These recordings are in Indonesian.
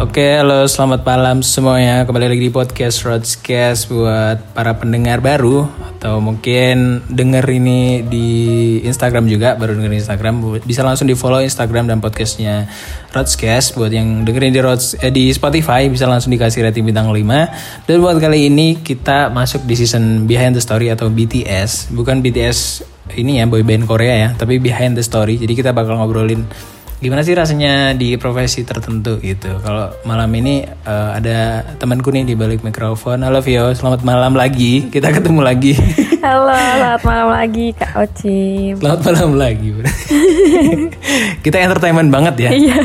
Oke, halo selamat malam semuanya. Kembali lagi di podcast Roadscast buat para pendengar baru atau mungkin denger ini di Instagram juga, baru denger Instagram bisa langsung di follow Instagram dan podcastnya Roadscast. Buat yang dengerin di Roads, eh, di Spotify bisa langsung dikasih rating bintang 5. Dan buat kali ini kita masuk di season Behind the Story atau BTS, bukan BTS ini ya boyband Korea ya, tapi Behind the Story. Jadi kita bakal ngobrolin gimana sih rasanya di profesi tertentu gitu. Kalau malam ini eh, ada temanku nih di balik mikrofon. Halo Vio, selamat malam lagi. Kita ketemu lagi. Halo, selamat malam lagi Kak Ocim. selamat malam lagi. Kita entertainment banget ya. Iya.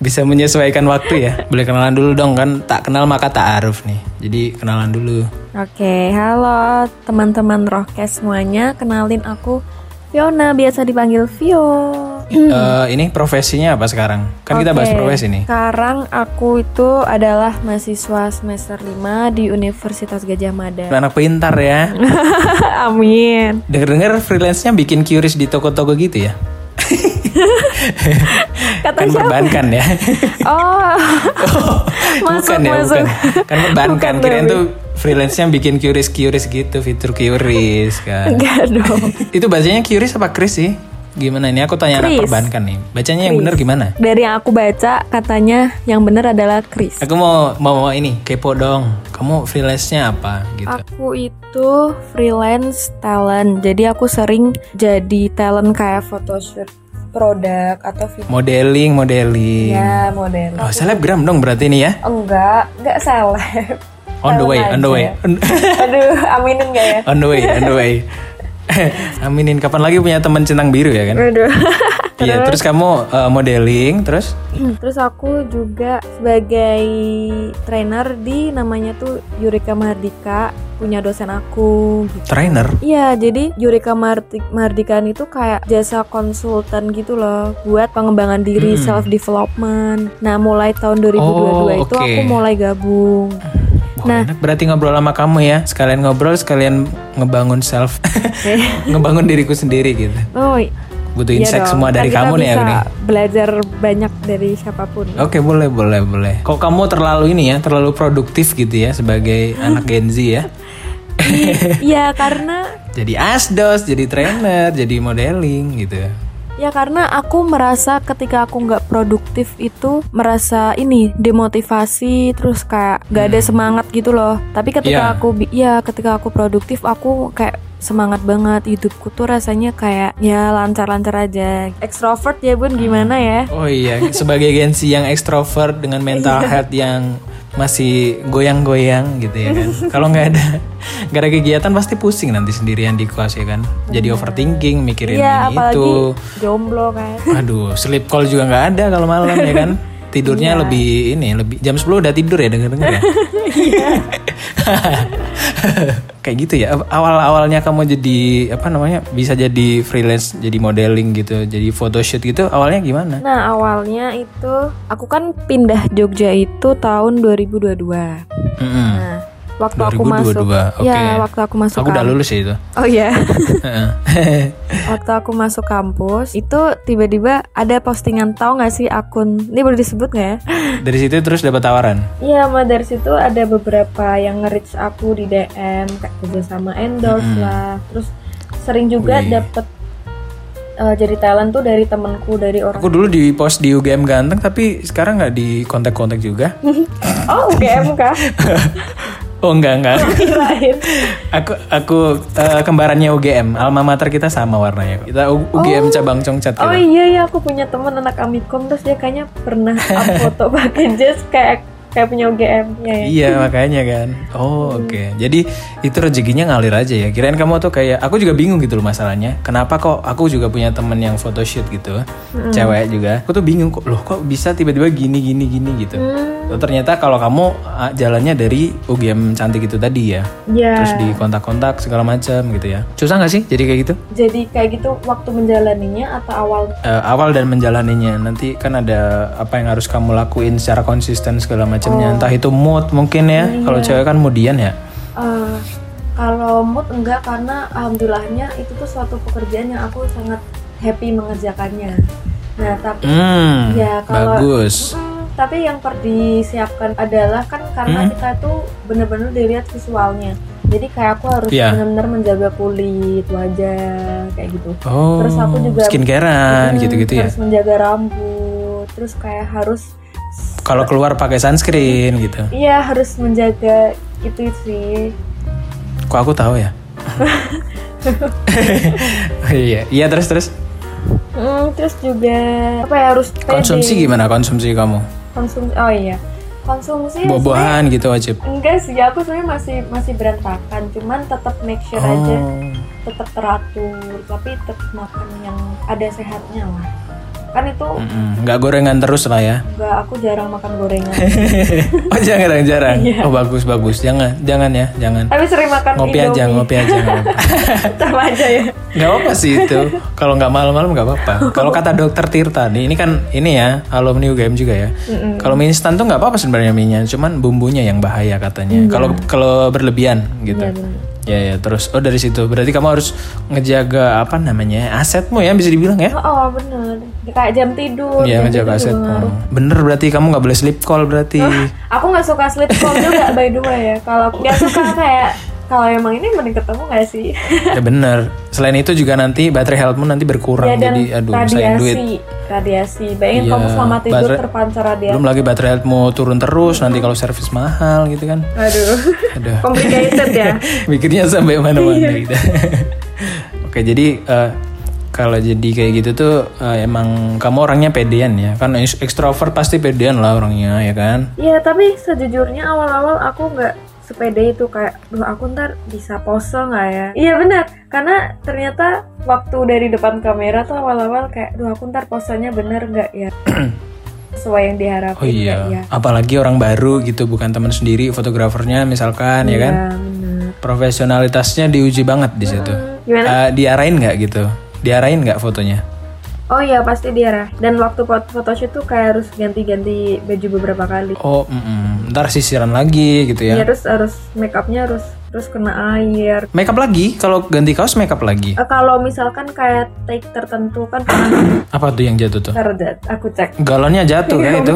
Bisa menyesuaikan waktu ya. Boleh kenalan dulu dong kan. Tak kenal maka tak aruf nih. Jadi kenalan dulu. Oke, halo teman-teman Rohkes semuanya. Kenalin aku Fiona, biasa dipanggil Vio. Eh, ini profesinya apa sekarang? Kan kita bahas profesi nih. Sekarang aku itu adalah mahasiswa semester 5 di Universitas Gajah Mada. Anak pintar ya. Amin. Dengar-dengar freelance-nya bikin curious di toko-toko gitu ya. Kata kan siapa? perbankan ya. Oh. Masuk, bukan ya, masuk. bukan. Kan perbankan. Bukan, Kirain tuh freelance-nya bikin curious-curious gitu, fitur curious kan. Enggak dong. Itu bacanya curious apa Chris sih? Gimana ini? Aku tanya anak Chris. perbankan nih. Bacanya yang Chris. bener gimana? Dari yang aku baca katanya yang benar adalah Chris. Aku mau mau ini kepo dong. Kamu freelance-nya apa gitu? Aku itu freelance talent, jadi aku sering jadi talent kayak photoshoot produk atau video. Modeling, modeling. Ya model. Oh, selebgram dong berarti ini ya. Enggak, enggak seleb. On the way, on the way. Aja. Aduh, aminin gak ya? On the way, on the way. Aminin kapan lagi punya teman centang biru ya kan? Aduh. Iya, terus kamu uh, modeling, terus Terus aku juga sebagai trainer di namanya tuh Yurika Mardika, punya dosen aku gitu. trainer. Iya, jadi Yurika Mardi- Mardikan itu kayak jasa konsultan gitu loh buat pengembangan diri, Hmm. self development. Nah, mulai tahun 2022 Oh, itu oke. aku mulai gabung. Wah, Nah. enak berarti ngobrol sama kamu ya. Sekalian ngobrol, sekalian ngebangun self, ngebangun diriku sendiri gitu. Oh, Butuh iya insight dong. semua dari kamu nih ya ini. belajar banyak dari siapa pun. Oke, boleh, boleh, boleh. Kok kamu terlalu ini ya, terlalu produktif gitu ya sebagai anak Gen Z ya. Iya, karena Jadi asdos, jadi trainer, jadi modeling gitu. Ya karena aku merasa ketika aku nggak produktif itu merasa ini demotivasi terus kayak nggak ada semangat gitu loh. Tapi ketika Iya. aku ya ketika aku produktif aku kayak semangat banget hidupku tuh rasanya kayak ya lancar-lancar aja. Extrovert ya bun gimana ya? Oh iya, sebagai Gen Z yang ekstrovert dengan mental health yang masih goyang-goyang gitu ya kan. Kalau nggak ada nggak ada kegiatan pasti pusing nanti sendirian di kelas ya kan. Jadi overthinking, mikirin Iya ini itu. jomblo kan. Aduh, sleep call juga nggak ada kalau malam ya kan. Tidurnya Iya. lebih ini, lebih jam 10 udah tidur ya denger-denger ya. Kayak gitu ya. Awal-awalnya kamu jadi apa namanya? bisa jadi freelance, jadi modeling gitu, jadi photoshoot gitu. Awalnya gimana? Nah awalnya itu aku kan pindah Jogja itu tahun 2022. Mm-mm. Nah waktu aku masuk 2022, oke. ya waktu aku masuk Aku udah lulus ya itu. oh ya waktu aku masuk kampus itu tiba-tiba ada postingan tahu nggak sih akun ini boleh disebut nggak ya Dari situ terus dapat tawaran. Iya, sama dari situ ada beberapa yang nge-reach aku di DM kayak kerja sama endorse Mm-mm. lah. Terus sering juga Wih. dapet eh, jadi talent tuh dari temenku dari orang. Aku dulu di post di UGM ganteng tapi sekarang nggak di kontak-kontak juga. Oh, UGM kah? Oh enggak enggak. Kirain. aku aku eh, kembarannya UGM. Alma mater kita sama warnanya. Kita U- UGM cabang Congcat Oh iya ya aku punya teman anak Amikom terus dia kayaknya pernah up foto pakai jas kayak kayak punya UGM ya, ya. Iya makanya kan. Oh oke. Jadi itu rezekinya ngalir aja ya. Kirain kamu tuh kayak aku juga bingung gitu loh masalahnya. Kenapa kok aku juga punya temen yang photoshoot gitu, cewek juga. Aku tuh bingung kok loh kok bisa tiba-tiba gini gini gini gitu. Hmm, Oh, ternyata kalau kamu ah, jalannya dari UGM cantik itu tadi ya. ya. Terus di kontak-kontak segala macam gitu ya. Susah nggak sih jadi kayak gitu? Jadi kayak gitu waktu menjalaninya atau awal Eh, awal dan menjalaninya nanti kan ada apa yang harus kamu lakuin secara konsisten segala macamnya. Entah itu mood mungkin ya. Kalau cewek kan moodian ya. Eh, kalau mood enggak karena alhamdulillahnya itu tuh suatu pekerjaan yang aku sangat happy mengerjakannya. Nah tapi Hmm, Ya, kalau- bagus. Mm, tapi yang perlu disiapkan adalah kan karena Hmm. kita itu bener-bener dilihat visualnya. Jadi kayak aku harus Iya. benar-benar menjaga kulit, wajah kayak gitu. Oh, Terus aku juga skincarean Mm, gitu-gitu ya. Terus menjaga rambut, terus kayak harus Kalau keluar pakai sunscreen gitu. iya harus menjaga itu sih. Kok aku tahu ya? iya, iya terus terus. Mm, terus juga apa ya harus pede. Konsumsi gimana konsumsi kamu? Konsumsi oh iya. Konsumsi Buah-buahan gitu wajib. enggak sih aku sebenarnya masih masih berantakan cuman tetap make sure aja Oh. tetap teratur tapi tetap makan yang ada sehatnya lah kan itu Mm-mm, nggak gorengan terus lah ya. enggak aku jarang makan gorengan oh jarang jarang. Iya. Oh bagus bagus. Jangan jangan ya jangan. tapi sering makan Ngopi aja ngopi aja. nggak sama aja ya Nggak apa sih itu. Kalau nggak malam-malam nggak apa-apa. Kalau kata dokter Tirta nih, ini kan ini ya alumni UGM juga ya. Kalau mie instan tuh nggak apa-apa sebenarnya mie cuman bumbunya yang bahaya katanya. Kalau kalau berlebihan gitu. Iya. Ya ya terus oh dari situ berarti kamu harus ngejaga apa namanya asetmu ya bisa dibilang ya. oh, oh bener kayak jam tidur Iya ngejaga tidur asetmu. Bener berarti kamu nggak boleh sleep call berarti. aku nggak suka sleep call juga by the way ya kalau nggak suka kayak kalau emang ini mending ketemu nggak sih ya bener. Selain itu juga nanti baterai healthmu nanti berkurang ya dan jadi aduh sayang duit. radiasi radiasi bayangin Iya, kamu selama tidur baterai- terpancar radiasi Belum lagi baterai healthmu turun terus nanti kalau servis mahal gitu kan. aduh Aduh. complicated ya Mikirnya sampai mana-mana gitu. Oke, jadi eh, kalau jadi kayak gitu tuh eh, emang kamu orangnya pedean ya. Kan ekstrovert pasti pedean lah orangnya ya kan. Iya tapi sejujurnya awal-awal aku nggak sepede itu kayak, duh aku ntar bisa pose nggak ya? Iya benar, karena ternyata waktu dari depan kamera tuh awal-awal kayak, duh aku ntar posenya bener nggak ya? Sesuai yang diharapin Oh iya. ya? Apalagi orang baru gitu bukan teman sendiri fotografernya misalkan ya kan. Iya bener. Profesionalitasnya diuji banget di situ. Gimana? Eh, diarahin nggak gitu? Diarahin nggak fotonya? Oh iya pasti diarah. Dan waktu foto photoshoot tuh kayak harus ganti-ganti baju beberapa kali. Oh, mm-mm. ntar sisiran lagi gitu Iya ya. terus harus make upnya harus terus kena air. Makeup lagi, kalau ganti kaos makeup lagi. Eh, kalau misalkan kayak take tertentu kan pernah Apa tuh yang jatuh tuh? terjat, aku cek. Galonnya jatuh kan itu?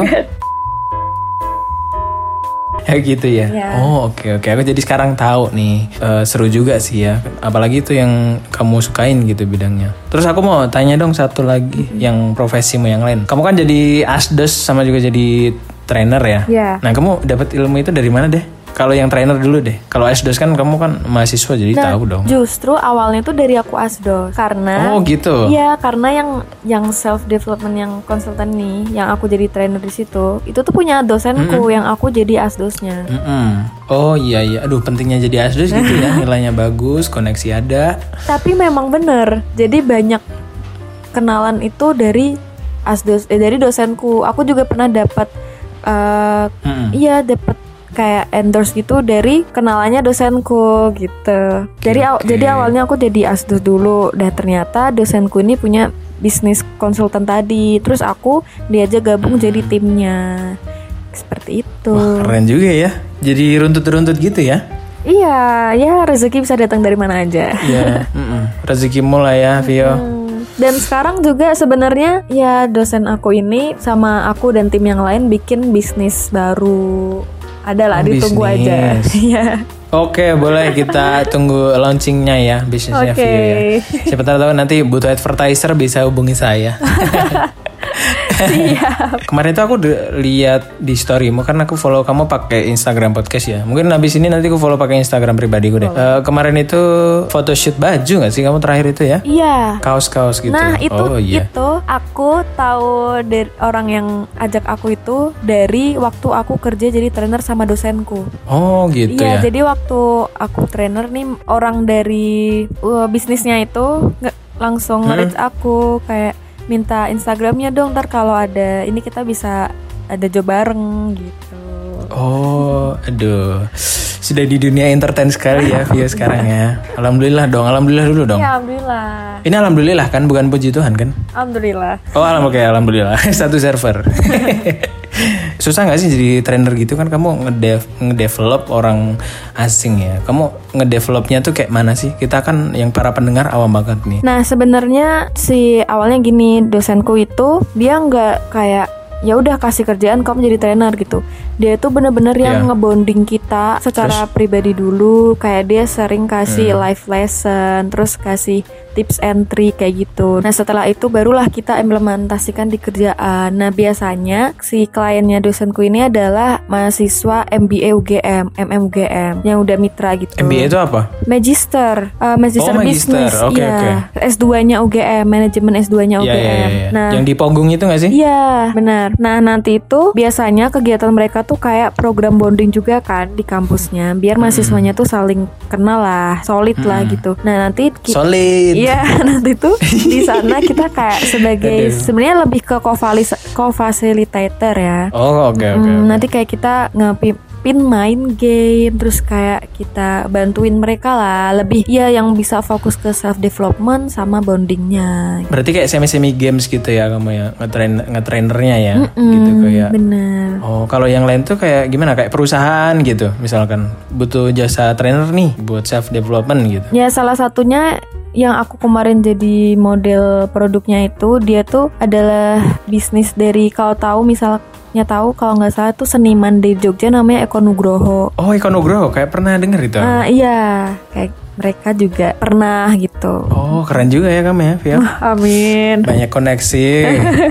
Ya gitu ya. Iya. Oh oke oke. Aku jadi sekarang tahu nih. Eh, seru juga sih ya. Apalagi itu yang kamu sukain gitu bidangnya. Terus aku mau tanya dong satu lagi yang profesimu yang lain. Kamu kan jadi asdos sama juga jadi trainer ya. Iya. Nah kamu dapat ilmu itu dari mana deh? Kalau yang trainer dulu deh. Kalau asdos kan kamu kan mahasiswa jadi Nah, tahu dong. Justru awalnya tuh dari aku asdos karena Oh gitu. Iya, karena yang yang self development yang konsultan nih, yang aku jadi trainer di situ, itu tuh punya dosenku yang aku jadi asdosnya. Mm-mm. Oh iya iya. Aduh pentingnya jadi asdos gitu ya. Nilainya bagus, koneksi ada. Tapi memang bener, jadi banyak kenalan itu dari asdos, eh, dari dosenku. Aku juga pernah dapat, eh, Mm-mm. iya dapat kayak endorse gitu dari kenalannya dosenku gitu. Jadi aw- oke. jadi awalnya aku jadi asdos dulu, dan ternyata dosenku ini punya bisnis konsultan tadi. Terus aku diajak gabung jadi timnya. Seperti itu. Wah, keren juga ya. Jadi runtut-runtut gitu ya. Iya, ya rezeki bisa datang dari mana aja. Iya, mm-mm. rezekimu lah ya, Vio. Dan sekarang juga sebenarnya ya dosen aku ini sama aku dan tim yang lain bikin bisnis baru. Adalah Oh, ditunggu aja. bisnis. Iya. Oke, boleh kita tunggu launchingnya ya, bisnisnya. Vio ya. Siapa tahu nanti butuh advertiser bisa hubungi saya. Siap. Kemarin itu aku lihat di storymu kan aku follow kamu pakai Instagram podcast ya. Mungkin habis ini nanti aku follow pakai Instagram pribadiku deh. Eh, kemarin itu photoshoot baju nggak sih kamu terakhir itu ya? Iya. Kaos-kaos gitu. Nah itu oh iya. itu aku tahu dari orang yang ajak aku itu dari waktu aku kerja jadi trainer sama dosenku. Oh gitu iya, ya. jadi waktu aku trainer nih orang dari uh, bisnisnya itu nggak langsung Hmm. aku kayak minta Instagramnya dong ntar kalau ada ini kita bisa ada job bareng gitu. Oh, aduh. Sudah di dunia entertain sekali ya Vio sekarang ya. Alhamdulillah dong, alhamdulillah dulu dong. Ya alhamdulillah. Ini alhamdulillah kan, bukan puji Tuhan kan? Alhamdulillah. Oh, alham- oke, alhamdulillah. Satu server. Susah nggak sih jadi trainer gitu kan kamu ngedev ngedevelop orang asing ya. Kamu ngedevelopnya tuh kayak mana sih? Kita kan yang para pendengar awam banget nih. Nah sebenarnya si awalnya gini dosenku itu dia nggak kayak ya udah kasih kerjaan kamu jadi trainer gitu. Dia itu bener-bener yang Iya. ngebonding kita secara pribadi dulu. Kayak dia sering kasih Hmm. live lesson, terus kasih tips and trick kayak gitu. Nah setelah itu barulah kita implementasikan di kerjaan. Nah biasanya si kliennya dosenku ini adalah mahasiswa MBA UGM, MMUGM yang udah mitra gitu. MBA itu apa? Magister, uh, Magister Oh, magister. Business, Oke, iya. oke. S2-nya UGM, manajemen S2-nya Iya, UGM. iya, iya, iya. Nah, Yang di Ponggung itu nggak sih? Iya, benar. Nah, nanti itu biasanya kegiatan mereka tuh kayak program bonding juga kan di kampusnya, biar mahasiswanya tuh saling kenal lah, solid lah gitu. Nah, nanti ki- Solid. Iya, nanti tuh di sana kita kayak sebagai sebenarnya lebih ke co-facilitator ya. Oh, oke oke. Hmm, oke. nanti kayak kita ngepimpin main game terus kayak kita bantuin mereka lah lebih ya yang bisa fokus ke self development sama bondingnya Berarti kayak semi-semi games gitu ya kamu ya ngetrain ngetrainernya ya gitu kayak. bener Oh, kalau yang lain tuh kayak gimana? Kayak perusahaan gitu. Misalkan butuh jasa trainer nih buat self development gitu. ya salah satunya yang aku kemarin jadi model produknya itu dia tuh adalah bisnis dari kalau tahu misalnya tahu kalau nggak salah tuh seniman di Jogja namanya Eko Nugroho Oh, Eko Nugroho kayak pernah denger itu. Ah, iya kayak mereka juga pernah gitu Oh, keren juga ya kamu ya, Via. amin Banyak koneksi.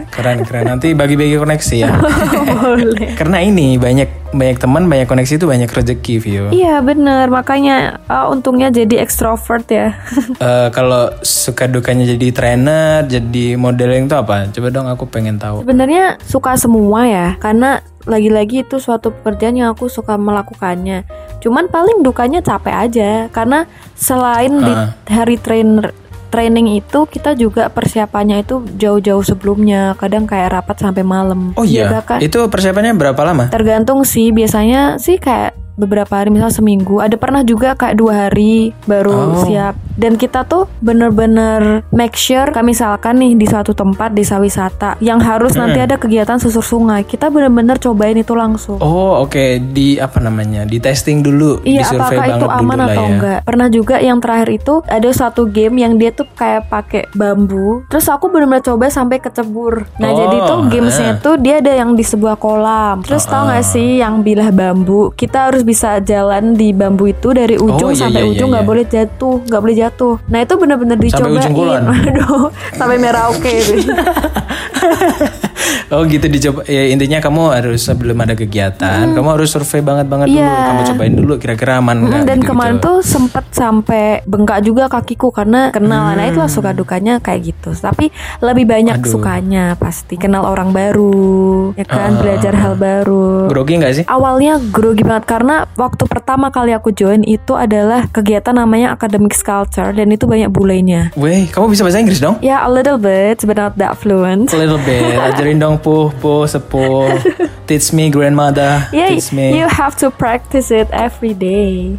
Keren keren. Nanti bagi-bagi koneksi ya. boleh Karena ini banyak banyak teman, banyak koneksi itu banyak rezeki, Vio. Iya bener makanya ah, untungnya jadi ekstrovert ya. Eh, kalau suka dukanya jadi trainer, jadi modeling itu apa? Coba dong aku pengen tahu. Sebenarnya suka semua ya karena lagi-lagi itu suatu pekerjaan yang aku suka melakukannya. Cuman paling dukanya capek aja karena selain di Ah. hari trainer training itu kita juga persiapannya itu jauh-jauh sebelumnya kadang kayak rapat sampai malam Oh iya, bahkan itu persiapannya berapa lama? tergantung sih biasanya sih kayak beberapa hari misal seminggu ada pernah juga kayak dua hari baru Oh. siap dan kita tuh bener-bener make sure kayak misalkan nih di suatu tempat desa wisata yang harus nanti ada kegiatan susur sungai kita bener-bener cobain itu langsung Oh oke, di apa namanya? Di testing dulu, Iya, di apakah itu aman dulu atau ya. enggak? Pernah juga yang terakhir itu ada satu game yang dia tuh kayak pakai bambu. Terus aku benar-benar coba sampai kecebur. Nah, Oh, jadi tuh gamesnya eh. tuh dia ada yang di sebuah kolam. Terus tau Ah. gak sih yang bilah bambu? Kita harus bisa jalan di bambu itu dari ujung iya, sampai iya, ujung iya, nggak iya. boleh jatuh, nggak boleh jatuh. Nah itu benar-benar Sampai dicobain. ujung kulon. Aduh, sampai Merauke itu. Oh gitu dicoba. Ya intinya kamu harus sebelum ada kegiatan, kamu harus survei banget banget dulu. Hmm. Iya. Kamu cobain dulu kira-kira aman nggak? Mm, dan gitu-gitu. kemarin tuh sempet sampai bengkak juga kakiku karena kenal nah itulah suka dukanya kayak gitu tapi lebih banyak Hmm. Aduh. sukanya pasti kenal orang baru ya kan Ah. belajar hal baru grogi nggak sih? awalnya grogi banget karena waktu pertama kali aku join itu adalah kegiatan namanya academic culture dan itu banyak bulenya Weh, kamu bisa bahasa Inggris dong? ya a little bit but not that fluent A little bit. Ajarin dong puh, puh, sepuh. Teach me grandmother. Yeah, Teach me. you have to practice it every day.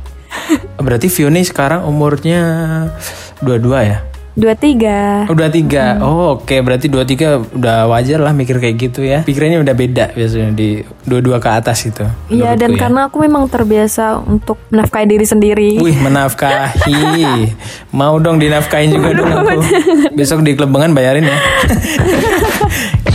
Berarti Vio nih sekarang umurnya dua-dua ya? Dua tiga. Udah tiga. Oh oke, berarti dua tiga udah wajar lah mikir kayak gitu ya. Pikirannya udah beda biasanya di dua-dua ke atas itu. Iya dan ya. karena aku memang terbiasa untuk menafkahi diri sendiri. Wih menafkahi Mau dong dinafkahin juga dong aku Besok di klub Bengan bayarin ya